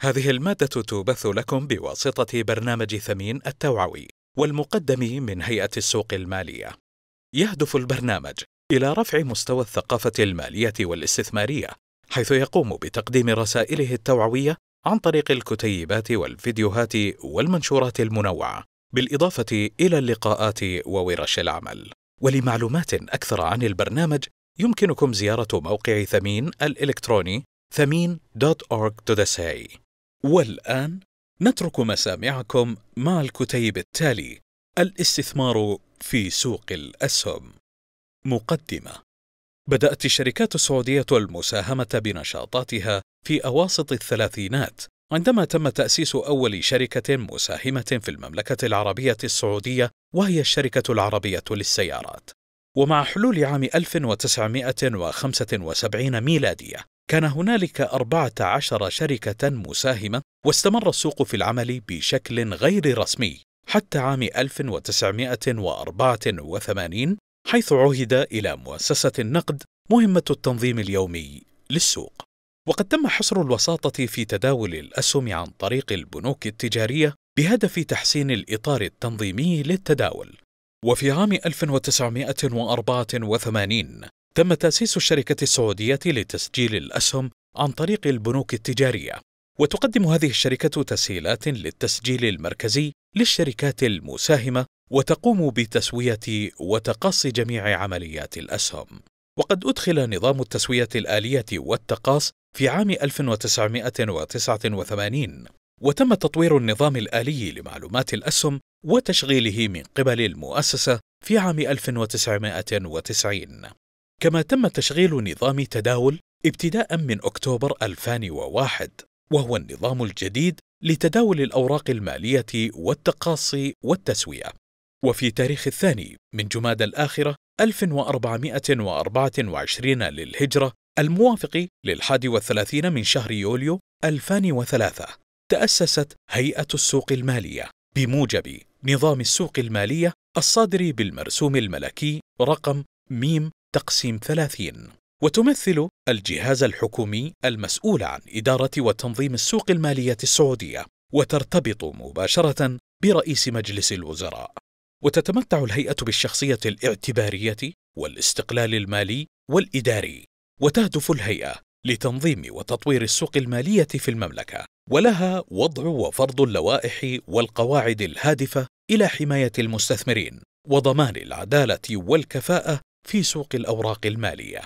هذه المادة تبث لكم بواسطة برنامج ثمين التوعوي والمقدم من هيئة السوق المالية. يهدف البرنامج إلى رفع مستوى الثقافة المالية والاستثمارية، حيث يقوم بتقديم رسائله التوعوية عن طريق الكتيبات والفيديوهات والمنشورات المنوعة، بالإضافة إلى اللقاءات وورش العمل. ولمعلومات أكثر عن البرنامج يمكنكم زيارة موقع ثمين الإلكتروني ثمين.org.sa والآن نترك مسامعكم مع الكتيب التالي الاستثمار في سوق الأسهم مقدمة بدأت الشركات السعودية المساهمة بنشاطاتها في أواسط الثلاثينات عندما تم تأسيس أول شركة مساهمة في المملكة العربية السعودية وهي الشركة العربية للسيارات. ومع حلول عام 1975 ميلادية كان هنالك 14 شركة مساهمة واستمر السوق في العمل بشكل غير رسمي حتى عام 1984 حيث عهد إلى مؤسسة النقد مهمة التنظيم اليومي للسوق. وقد تم حصر الوساطة في تداول الأسهم عن طريق البنوك التجارية بهدف تحسين الإطار التنظيمي للتداول. وفي عام 1984 تم تأسيس الشركة السعودية لتسجيل الأسهم عن طريق البنوك التجارية، وتقدم هذه الشركة تسهيلات للتسجيل المركزي للشركات المساهمة وتقوم بتسوية وتقاصي جميع عمليات الأسهم. وقد أدخل نظام التسوية الآلية والتقاص في عام 1989 وتم تطوير النظام الآلي لمعلومات الأسهم وتشغيله من قبل المؤسسة في عام 1990 كما تم تشغيل نظام تداول ابتداء من أكتوبر 2001 وهو النظام الجديد لتداول الأوراق المالية والتقاصي والتسوية. وفي تاريخ الثاني من جماد الآخرة 1424 للهجرة الموافق للحادي والثلاثين من شهر يوليو 2003 تأسست هيئة السوق المالية بموجب نظام السوق المالية الصادر بالمرسوم الملكي رقم ميم تقسيم 30 وتمثل الجهاز الحكومي المسؤول عن إدارة وتنظيم السوق المالية السعودية وترتبط مباشرة برئيس مجلس الوزراء. وتتمتع الهيئة بالشخصية الاعتبارية والاستقلال المالي والإداري. وتهدف الهيئة لتنظيم وتطوير السوق المالية في المملكة. ولها وضع وفرض اللوائح والقواعد الهادفة إلى حماية المستثمرين وضمان العدالة والكفاءة في سوق الأوراق المالية.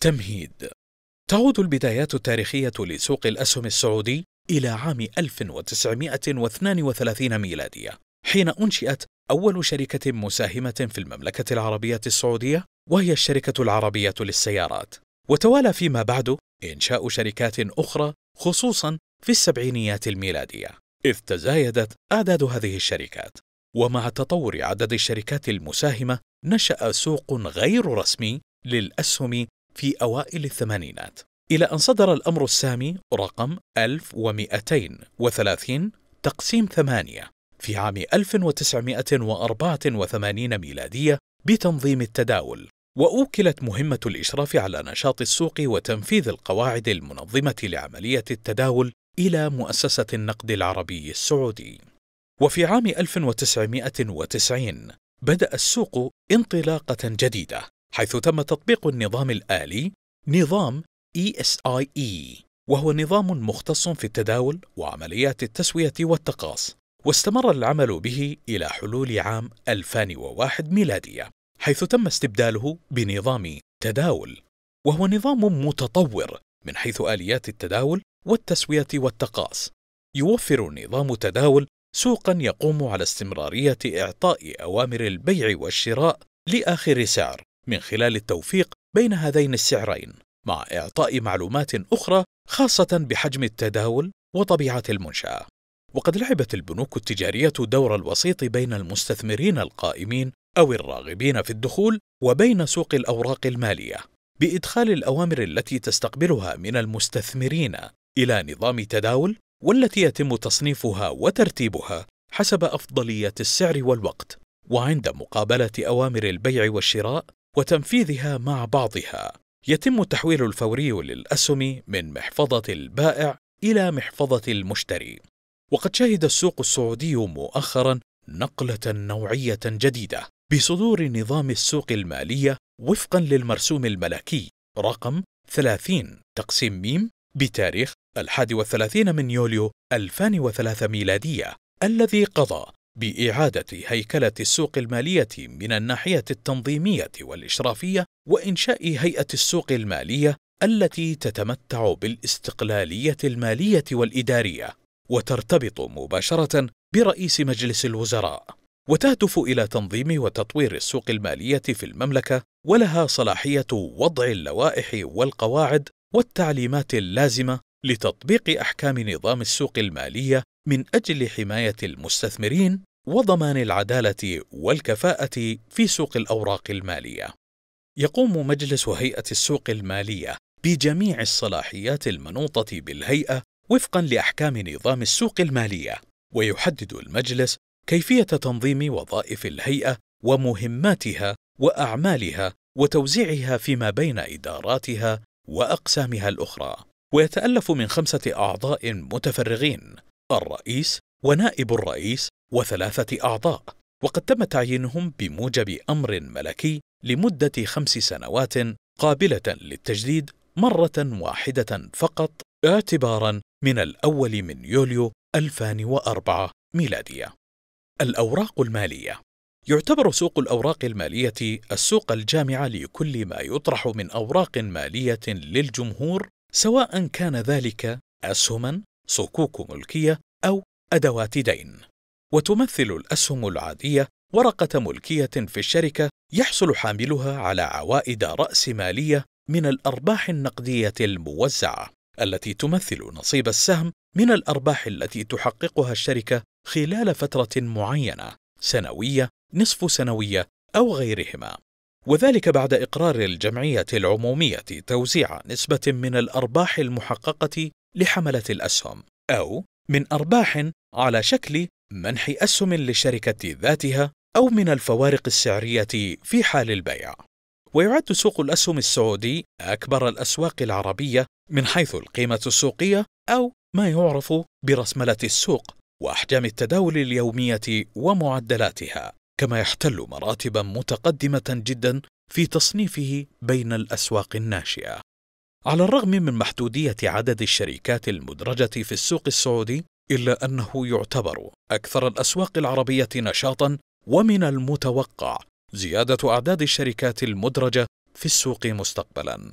تمهيد. تعود البدايات التاريخية لسوق الأسهم السعودي إلى عام 1932 ميلادية حين أنشئت أول شركة مساهمة في المملكة العربية السعودية وهي الشركة العربية للسيارات. وتوالى فيما بعد إنشاء شركات أخرى خصوصا في السبعينيات الميلادية إذ تزايدت أعداد هذه الشركات. ومع تطور عدد الشركات المساهمة نشأ سوق غير رسمي للأسهم في أوائل الثمانينات إلى أن صدر الأمر السامي رقم 1230 تقسيم ثمانية في عام 1984 ميلادية بتنظيم التداول وأوكلت مهمة الإشراف على نشاط السوق وتنفيذ القواعد المنظمة لعملية التداول إلى مؤسسة النقد العربي السعودي. وفي عام 1990 بدأ السوق انطلاقة جديدة حيث تم تطبيق النظام الآلي نظام ESIE وهو نظام مختص في التداول وعمليات التسوية والتقاص واستمر العمل به إلى حلول عام 2001 ميلادية حيث تم استبداله بنظام تداول وهو نظام متطور من حيث آليات التداول والتسوية والتقاص يوفر نظام تداول سوقا يقوم على استمرارية إعطاء أوامر البيع والشراء لآخر سعر من خلال التوفيق بين هذين السعرين مع إعطاء معلومات أخرى خاصة بحجم التداول وطبيعة المنشأة. وقد لعبت البنوك التجارية دور الوسيط بين المستثمرين القائمين أو الراغبين في الدخول وبين سوق الأوراق المالية بإدخال الأوامر التي تستقبلها من المستثمرين إلى نظام تداول والتي يتم تصنيفها وترتيبها حسب أفضلية السعر والوقت وعند مقابلة أوامر البيع والشراء وتنفيذها مع بعضها. يتم التحويل الفوري للأسهم من محفظة البائع إلى محفظة المشتري. وقد شهد السوق السعودي مؤخرا نقلة نوعية جديدة بصدور نظام السوق المالية وفقا للمرسوم الملكي رقم 30 تقسيم ميم بتاريخ الحادي والثلاثين من يوليو 2003 ميلادية الذي قضى بإعادة هيكلة السوق المالية من الناحية التنظيمية والإشرافية وإنشاء هيئة السوق المالية التي تتمتع بالاستقلالية المالية والإدارية وترتبط مباشرة برئيس مجلس الوزراء وتهدف إلى تنظيم وتطوير السوق المالية في المملكة ولها صلاحية وضع اللوائح والقواعد والتعليمات اللازمة لتطبيق أحكام نظام السوق المالية من أجل حماية المستثمرين وضمان العدالة والكفاءة في سوق الأوراق المالية. يقوم مجلس هيئة السوق المالية بجميع الصلاحيات المنوطة بالهيئة وفقا لأحكام نظام السوق المالية، ويحدد المجلس كيفية تنظيم وظائف الهيئة ومهماتها وأعمالها وتوزيعها فيما بين إداراتها وأقسامها الأخرى. ويتألف من خمسة أعضاء متفرغين الرئيس ونائب الرئيس وثلاثة أعضاء وقد تم تعيينهم بموجب أمر ملكي لمدة خمس سنوات قابلة للتجديد مرة واحدة فقط اعتبارا من الأول من يوليو 2004 ميلادية. الأوراق المالية يعتبر سوق الأوراق المالية السوق الجامع لكل ما يطرح من أوراق مالية للجمهور سواء كان ذلك أسهما صكوك ملكية أو أدوات دين. وتمثل الأسهم العادية ورقة ملكية في الشركة يحصل حاملها على عوائد رأس مالية من الأرباح النقدية الموزعة التي تمثل نصيب السهم من الأرباح التي تحققها الشركة خلال فترة معينة سنوية نصف سنوية أو غيرهما وذلك بعد إقرار الجمعية العمومية توزيع نسبة من الأرباح المحققة لحملة الأسهم أو من أرباح على شكل منح أسهم للشركة ذاتها أو من الفوارق السعرية في حال البيع. ويعد سوق الأسهم السعودي أكبر الأسواق العربية من حيث القيمة السوقية أو ما يعرف برسملة السوق وأحجام التداول اليومية ومعدلاتها، كما يحتل مراتبا متقدمة جدا في تصنيفه بين الأسواق الناشئة. على الرغم من محدودية عدد الشركات المدرجة في السوق السعودي، إلا أنه يعتبر أكثر الأسواق العربية نشاطًا، ومن المتوقع زيادة أعداد الشركات المدرجة في السوق مستقبلًا.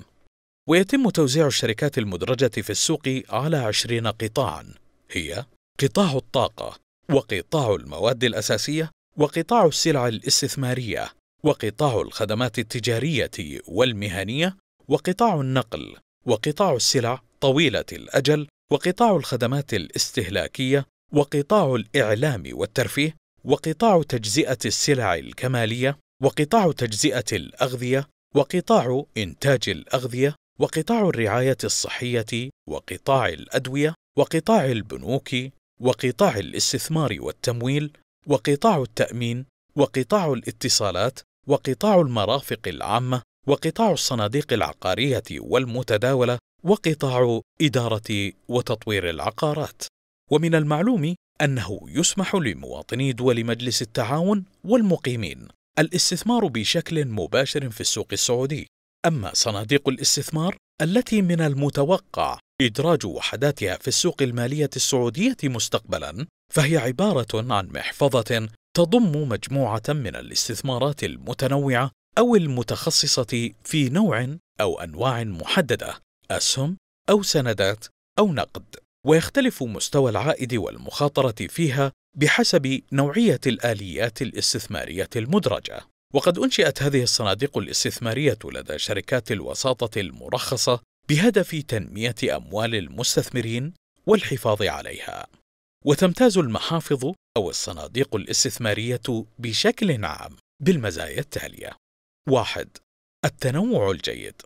ويتم توزيع الشركات المدرجة في السوق على عشرين قطاعًا، هي قطاع الطاقة، وقطاع المواد الأساسية، وقطاع السلع الاستثمارية، وقطاع الخدمات التجارية والمهنية، وقطاع النقل وقطاع السلع طويلة الأجل وقطاع الخدمات الاستهلاكية وقطاع الإعلام والترفيه وقطاع تجزئة السلع الكمالية وقطاع تجزئة الأغذية وقطاع إنتاج الأغذية وقطاع الرعاية الصحية وقطاع الأدوية وقطاع البنوك وقطاع الاستثمار والتمويل وقطاع التأمين وقطاع الاتصالات وقطاع المرافق العامة وقطاع الصناديق العقارية والمتداولة وقطاع إدارة وتطوير العقارات. ومن المعلوم أنه يسمح لمواطني دول مجلس التعاون والمقيمين الاستثمار بشكل مباشر في السوق السعودي. أما صناديق الاستثمار التي من المتوقع إدراج وحداتها في السوق المالية السعودية مستقبلا فهي عبارة عن محفظة تضم مجموعة من الاستثمارات المتنوعة أو المتخصصة في نوع أو أنواع محددة أسهم أو سندات أو نقد. ويختلف مستوى العائد والمخاطرة فيها بحسب نوعية الآليات الاستثمارية المدرجة. وقد أنشئت هذه الصناديق الاستثمارية لدى شركات الوساطة المرخصة بهدف تنمية أموال المستثمرين والحفاظ عليها. وتمتاز المحافظ أو الصناديق الاستثمارية بشكل عام بالمزايا التالية. واحد التنوع الجيد.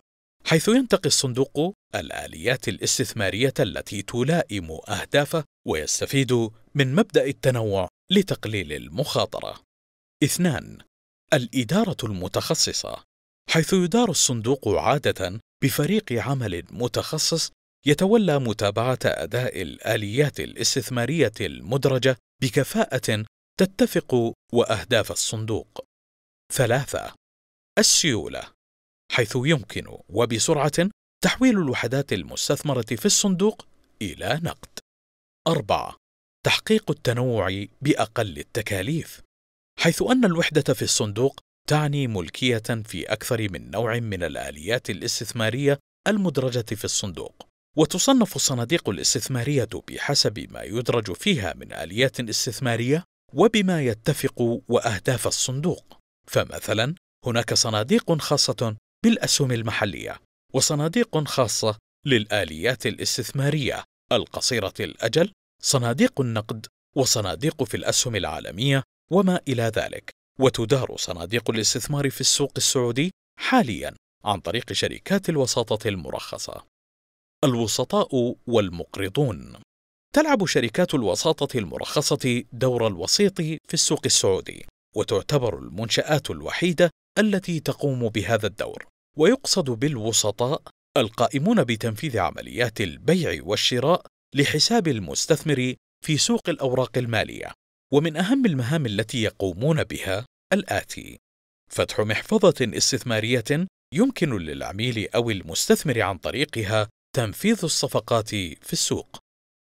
حيث ينتقي الصندوق الآليات الاستثمارية التي تلائم أهدافه ويستفيد من مبدأ التنوع لتقليل المخاطرة. اثنان الإدارة المتخصصة. حيث يدار الصندوق عادة بفريق عمل متخصص يتولى متابعة أداء الآليات الاستثمارية المدرجة بكفاءة تتفق وأهداف الصندوق. ثلاثة: السيولة، حيث يمكن وبسرعة تحويل الوحدات المستثمرة في الصندوق إلى نقد. أربعة: تحقيق التنوع بأقل التكاليف، حيث أن الوحدة في الصندوق تعني ملكية في أكثر من نوع من الآليات الاستثمارية المدرجة في الصندوق. وتصنف الصناديق الاستثمارية بحسب ما يدرج فيها من آليات استثمارية وبما يتفق وأهداف الصندوق. فمثلا هناك صناديق خاصة بالأسهم المحلية، وصناديق خاصة للآليات الاستثمارية القصيرة الأجل، صناديق النقد، وصناديق في الأسهم العالمية وما إلى ذلك. وتدار صناديق الاستثمار في السوق السعودي حاليا عن طريق شركات الوساطة المرخصة. الوسطاء والمقرضون. تلعب شركات الوساطة المرخصة دور الوسيط في السوق السعودي، وتعتبر المنشآت الوحيدة التي تقوم بهذا الدور، ويقصد بالوسطاء القائمون بتنفيذ عمليات البيع والشراء لحساب المستثمر في سوق الأوراق المالية، ومن أهم المهام التي يقومون بها الآتي: فتح محفظة استثمارية يمكن للعميل أو المستثمر عن طريقها تنفيذ الصفقات في السوق.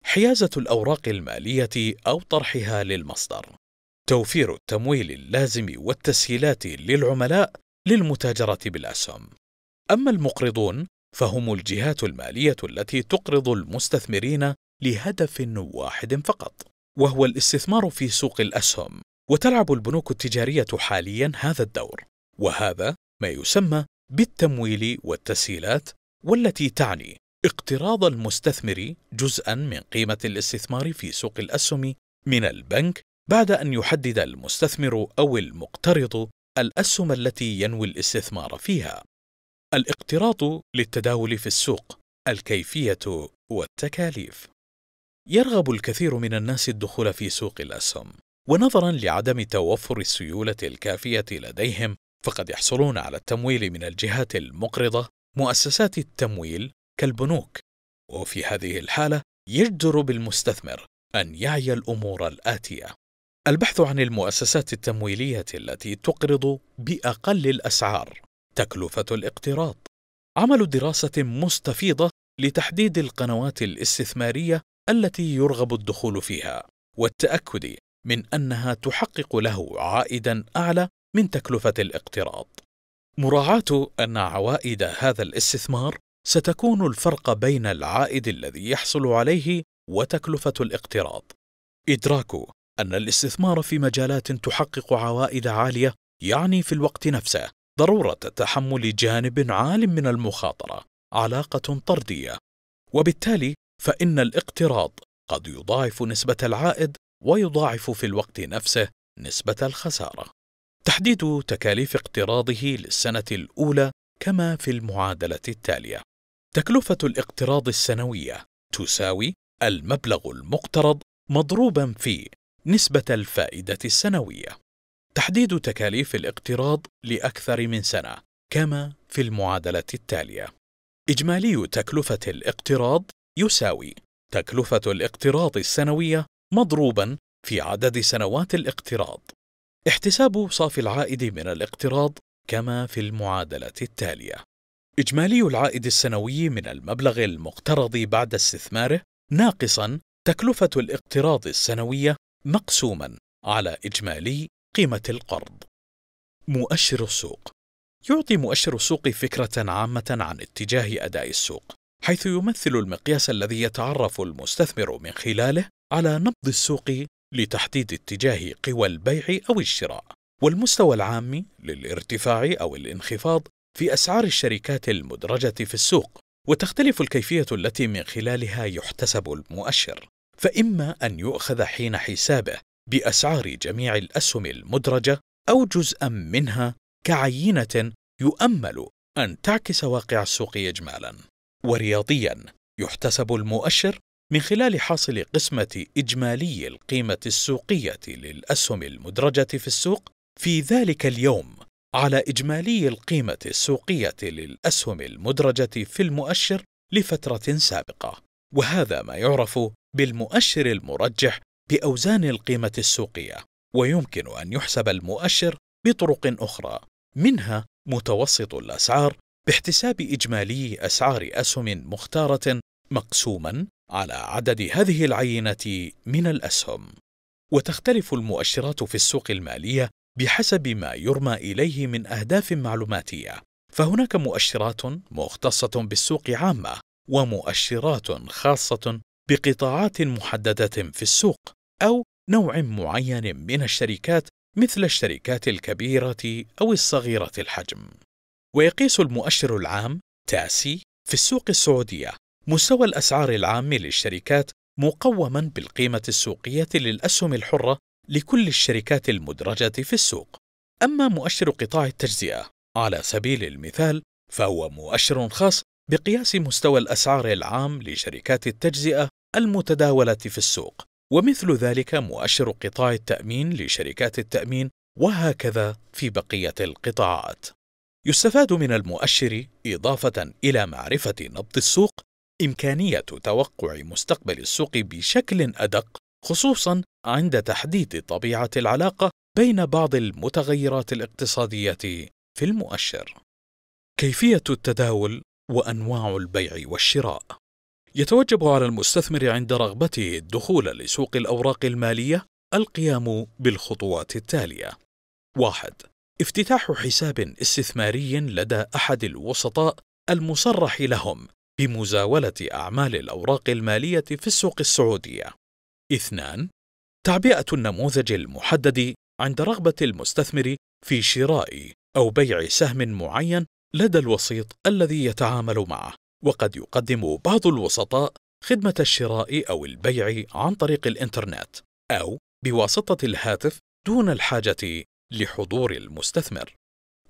حيازة الأوراق المالية أو طرحها للمصدر. توفير التمويل اللازم والتسهيلات للعملاء للمتاجره بالاسهم أما المقرضون فهم الجهات المالية التي تقرض المستثمرين لهدف واحد فقط وهو الاستثمار في سوق الأسهم. وتلعب البنوك التجارية حاليا هذا الدور. وهذا ما يسمى بالتمويل والتسهيلات والتي تعني اقتراض المستثمر جزءا من قيمة الاستثمار في سوق الأسهم من البنك بعد أن يحدد المستثمر أو المقترض الأسهم التي ينوي الاستثمار فيها. الاقتراض للتداول في السوق، الكيفية والتكاليف. يرغب الكثير من الناس الدخول في سوق الأسهم، ونظرا لعدم توفر السيولة الكافية لديهم، فقد يحصلون على التمويل من الجهات المقرضة، مؤسسات التمويل كالبنوك وفي هذه الحالة يجدر بالمستثمر أن يعي الأمور الآتية. البحث عن المؤسسات التمويلية التي تقرض بأقل الأسعار تكلفة الاقتراض. عمل دراسة مستفيضة لتحديد القنوات الاستثمارية التي يرغب الدخول فيها والتأكد من أنها تحقق له عائدا أعلى من تكلفة الاقتراض. مراعاة أن عوائد هذا الاستثمار ستكون الفرق بين العائد الذي يحصل عليه وتكلفة الاقتراض. إدراك أن الاستثمار في مجالات تحقق عوائد عالية يعني في الوقت نفسه ضرورة تحمل جانب عال من المخاطرة، علاقة طردية، وبالتالي فإن الاقتراض قد يضاعف نسبة العائد ويضاعف في الوقت نفسه نسبة الخسارة. تحديد تكاليف اقتراضه للسنة الأولى كما في المعادلة التالية: تكلفة الاقتراض السنوية تساوي المبلغ المقترض مضروبا في نسبة الفائدة السنوية. تحديد تكاليف الاقتراض لأكثر من سنة كما في المعادلة التالية. إجمالي تكلفة الاقتراض يساوي تكلفة الاقتراض السنوية مضروبا في عدد سنوات الاقتراض. احتساب صافي العائد من الاقتراض كما في المعادلة التالية. إجمالي العائد السنوي من المبلغ المقترض بعد استثماره ناقصا تكلفة الاقتراض السنوية مقسوما على إجمالي قيمة القرض. مؤشر السوق يعطي مؤشر السوق فكرة عامة عن اتجاه أداء السوق، حيث يمثل المقياس الذي يتعرف المستثمر من خلاله على نبض السوق لتحديد اتجاه قوى البيع أو الشراء، والمستوى العام للارتفاع أو الانخفاض في أسعار الشركات المدرجة في السوق وتختلف الكيفية التي من خلالها يحتسب المؤشر. فإما أن يؤخذ حين حسابه بأسعار جميع الأسهم المدرجة أو جزءا منها كعينة يؤمل أن تعكس واقع السوق اجمالا. ورياضيا يحتسب المؤشر من خلال حاصل قسمة إجمالي القيمة السوقية للأسهم المدرجة في السوق في ذلك اليوم. على إجمالي القيمة السوقية للأسهم المدرجة في المؤشر لفترة سابقة وهذا ما يعرف بالمؤشر المرجح بأوزان القيمة السوقية ويمكن أن يحسب المؤشر بطرق أخرى منها متوسط الأسعار باحتساب إجمالي أسعار أسهم مختارة مقسوما على عدد هذه العينة من الأسهم. وتختلف المؤشرات في السوق المالية بحسب ما يرمى إليه من أهداف معلوماتية فهناك مؤشرات مختصة بالسوق عامة ومؤشرات خاصة بقطاعات محددة في السوق أو نوع معين من الشركات مثل الشركات الكبيرة أو الصغيرة الحجم. ويقيس المؤشر العام تاسي في السوق السعودية مستوى الأسعار العام للشركات مقوما بالقيمة السوقية للأسهم الحرة لكل الشركات المدرجة في السوق. أما مؤشر قطاع التجزئة على سبيل المثال فهو مؤشر خاص بقياس مستوى الأسعار العام لشركات التجزئة المتداولة في السوق ومثل ذلك مؤشر قطاع التأمين لشركات التأمين وهكذا في بقية القطاعات. يستفاد من المؤشر إضافة إلى معرفة نبض السوق إمكانية توقع مستقبل السوق بشكل أدق خصوصا عند تحديد طبيعة العلاقة بين بعض المتغيرات الاقتصادية في المؤشر. كيفية التداول وأنواع البيع والشراء يتوجب على المستثمر عند رغبته الدخول لسوق الأوراق المالية القيام بالخطوات التالية: واحد: افتتاح حساب استثماري لدى أحد الوسطاء المصرح لهم بمزاولة أعمال الأوراق المالية في السوق السعودية. اثنان: تعبئة النموذج المحدد عند رغبة المستثمر في شراء أو بيع سهم معين لدى الوسيط الذي يتعامل معه وقد يقدم بعض الوسطاء خدمة الشراء أو البيع عن طريق الإنترنت أو بواسطة الهاتف دون الحاجة لحضور المستثمر.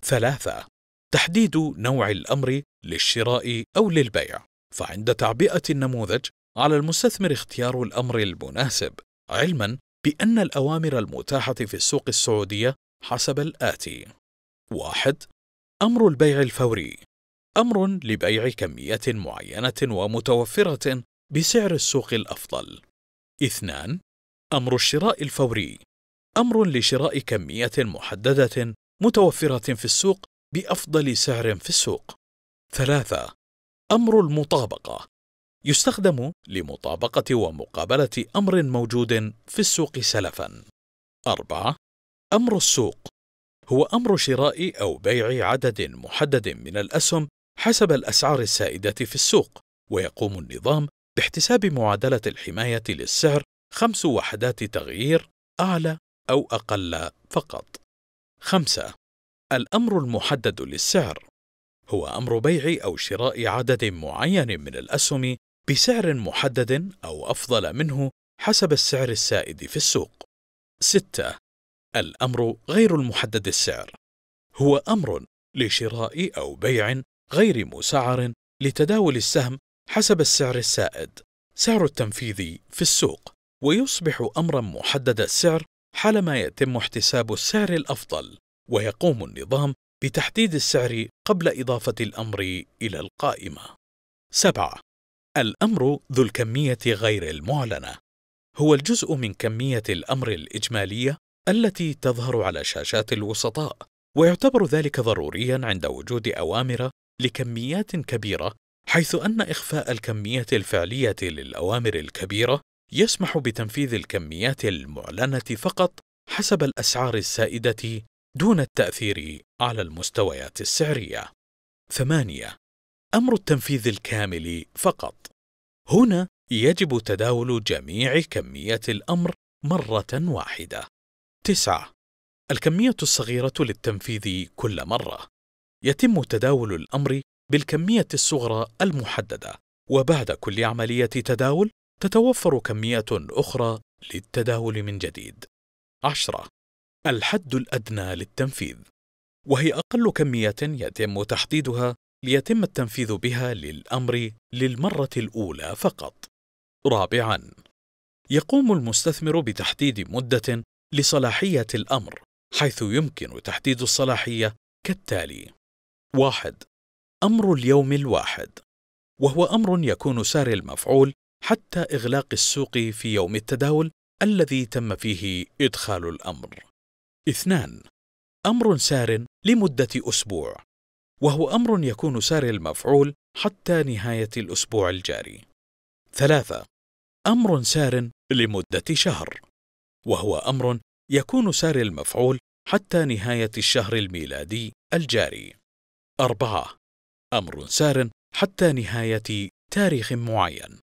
ثلاثة: تحديد نوع الأمر للشراء أو للبيع، فعند تعبئة النموذج على المستثمر اختيار الأمر المناسب، علما بأن الأوامر المتاحة في السوق السعودية حسب الآتي: واحد: أمر البيع الفوري أمر لبيع كمية معينة ومتوفرة بسعر السوق الأفضل. اثنان: أمر الشراء الفوري أمر لشراء كمية محددة متوفرة في السوق بأفضل سعر في السوق. ثلاثة: أمر المطابقة يستخدم لمطابقة ومقابلة أمر موجود في السوق سلفا. أربعة: أمر السوق هو أمر شراء أو بيع عدد محدد من الأسهم حسب الأسعار السائدة في السوق ويقوم النظام باحتساب معادلة الحماية للسعر خمس وحدات تغيير أعلى أو أقل فقط. خمسة الأمر المحدد للسعر هو أمر بيع أو شراء عدد معين من الأسهم بسعر محدد أو أفضل منه حسب السعر السائد في السوق. ستة. الأمر غير المحدد السعر. هو أمر لشراء أو بيع غير مسعر لتداول السهم حسب السعر السائد. سعر التنفيذ في السوق. ويصبح أمرا محدد السعر حالما يتم احتساب السعر الأفضل. ويقوم النظام بتحديد السعر قبل إضافة الأمر إلى القائمة. سبعة. الأمر ذو الكمية غير المعلنة هو الجزء من كمية الأمر الإجمالية التي تظهر على شاشات الوسطاء ويعتبر ذلك ضروريا عند وجود أوامر لكميات كبيرة حيث أن إخفاء الكمية الفعلية للأوامر الكبيرة يسمح بتنفيذ الكميات المعلنة فقط حسب الأسعار السائدة دون التأثير على المستويات السعرية. ثمانية: أمر التنفيذ الكامل فقط. هنا يجب تداول جميع كميات الأمر مرة واحدة. تسعة: الكمية الصغيرة للتنفيذ كل مرة. يتم تداول الأمر بالكمية الصغرى المحددة، وبعد كل عملية تداول تتوفر كمية أخرى للتداول من جديد. عشرة: الحد الأدنى للتنفيذ، وهي أقل كمية يتم تحديدها ليتم التنفيذ بها للأمر للمرة الأولى فقط. رابعاً: يقوم المستثمر بتحديد مدة لصلاحية الأمر، حيث يمكن تحديد الصلاحية كالتالي: واحد أمر اليوم الواحد وهو أمر يكون ساري المفعول حتى إغلاق السوق في يوم التداول الذي تم فيه إدخال الأمر. اثنان: أمر سار لمدة أسبوع، وهو أمر يكون ساري المفعول حتى نهاية الأسبوع الجاري. ثلاثة: أمر سار لمدة شهر، وهو أمر يكون ساري المفعول حتى نهاية الشهر الميلادي الجاري. أربعة: أمر سار حتى نهاية تاريخ معين،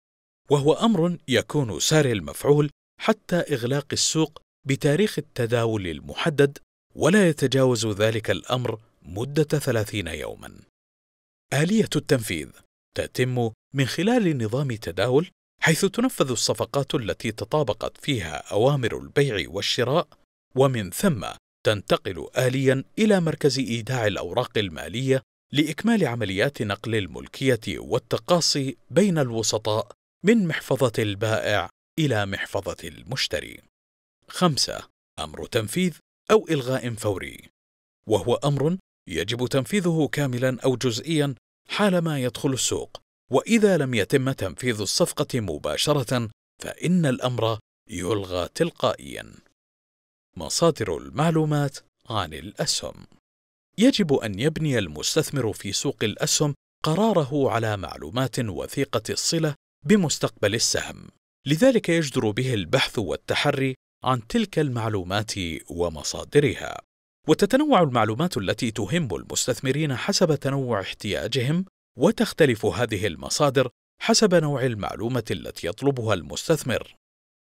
وهو أمر يكون ساري المفعول حتى إغلاق السوق بتاريخ التداول المحدد ولا يتجاوز ذلك الأمر مدة ثلاثين يوما آلية التنفيذ تتم من خلال نظام تداول حيث تنفذ الصفقات التي تطابقت فيها أوامر البيع والشراء ومن ثم تنتقل آليا إلى مركز إيداع الأوراق المالية لإكمال عمليات نقل الملكية والتقاصي بين الوسطاء من محفظة البائع إلى محفظة المشتري. خمسة: أمر تنفيذ أو إلغاء فوري، وهو أمر يجب تنفيذه كاملا أو جزئيا حالما يدخل السوق، وإذا لم يتم تنفيذ الصفقة مباشرة فإن الأمر يلغى تلقائيا. مصادر المعلومات عن الأسهم. يجب أن يبني المستثمر في سوق الأسهم قراره على معلومات وثيقة الصلة بمستقبل السهم. لذلك يجدر به البحث والتحري عن تلك المعلومات ومصادرها. وتتنوع المعلومات التي تهم المستثمرين حسب تنوع احتياجهم وتختلف هذه المصادر حسب نوع المعلومة التي يطلبها المستثمر.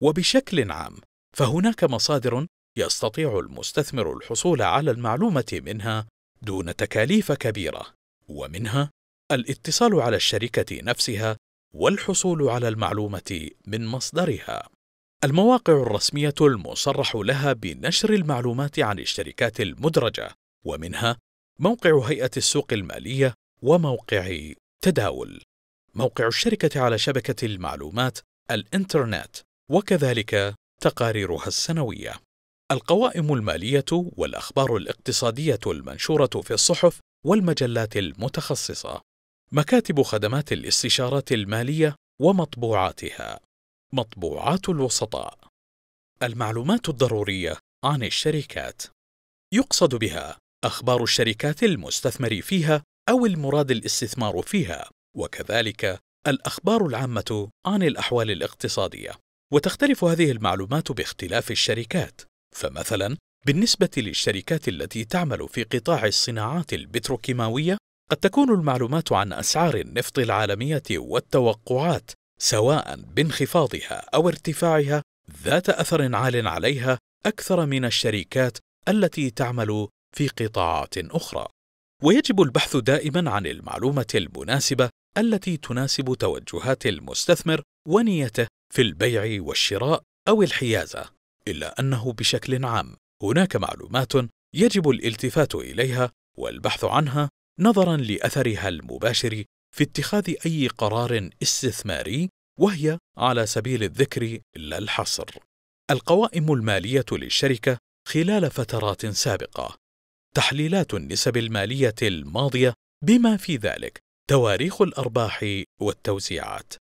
وبشكل عام فهناك مصادر يستطيع المستثمر الحصول على المعلومة منها دون تكاليف كبيرة ومنها الاتصال على الشركة نفسها والحصول على المعلومة من مصدرها. المواقع الرسمية المصرح لها بنشر المعلومات عن الشركات المدرجة ومنها موقع هيئة السوق المالية وموقع تداول. موقع الشركة على شبكة المعلومات الإنترنت وكذلك تقاريرها السنوية. القوائم المالية والأخبار الاقتصادية المنشورة في الصحف والمجلات المتخصصة. مكاتب خدمات الاستشارات المالية ومطبوعاتها. مطبوعات الوسطاء. المعلومات الضرورية عن الشركات. يقصد بها أخبار الشركات المستثمر فيها أو المراد الاستثمار فيها وكذلك الأخبار العامة عن الأحوال الاقتصادية. وتختلف هذه المعلومات باختلاف الشركات. فمثلا بالنسبة للشركات التي تعمل في قطاع الصناعات البتروكيماوية قد تكون المعلومات عن أسعار النفط العالمية والتوقعات سواء بانخفاضها أو ارتفاعها ذات أثر عال عليها أكثر من الشركات التي تعمل في قطاعات أخرى. ويجب البحث دائما عن المعلومة المناسبة التي تناسب توجهات المستثمر ونيته في البيع والشراء أو الحيازه إلا أنه بشكل عام. هناك معلومات يجب الالتفات إليها والبحث عنها نظرا لأثرها المباشر في اتخاذ أي قرار استثماري وهي على سبيل الذكر لا الحصر. القوائم المالية للشركة خلال فترات سابقة. تحليلات النسب المالية الماضية بما في ذلك تواريخ الأرباح والتوزيعات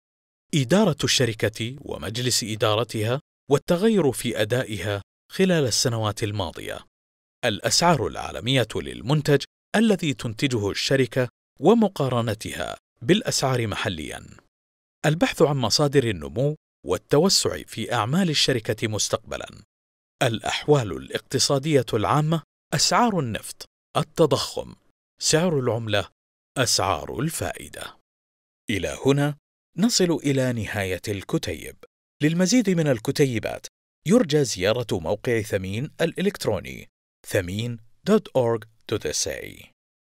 إدارة الشركة ومجلس إدارتها والتغير في أدائها خلال السنوات الماضية. الأسعار العالمية للمنتج الذي تنتجه الشركة ومقارنتها. بالأسعار محليا. البحث عن مصادر النمو والتوسع في أعمال الشركة مستقبلا. الأحوال الاقتصادية العامة أسعار النفط التضخم سعر العملة أسعار الفائدة. إلى هنا نصل إلى نهاية الكتيب. للمزيد من الكتيبات يرجى زيارة موقع ثمين الإلكتروني ثمين.org.sa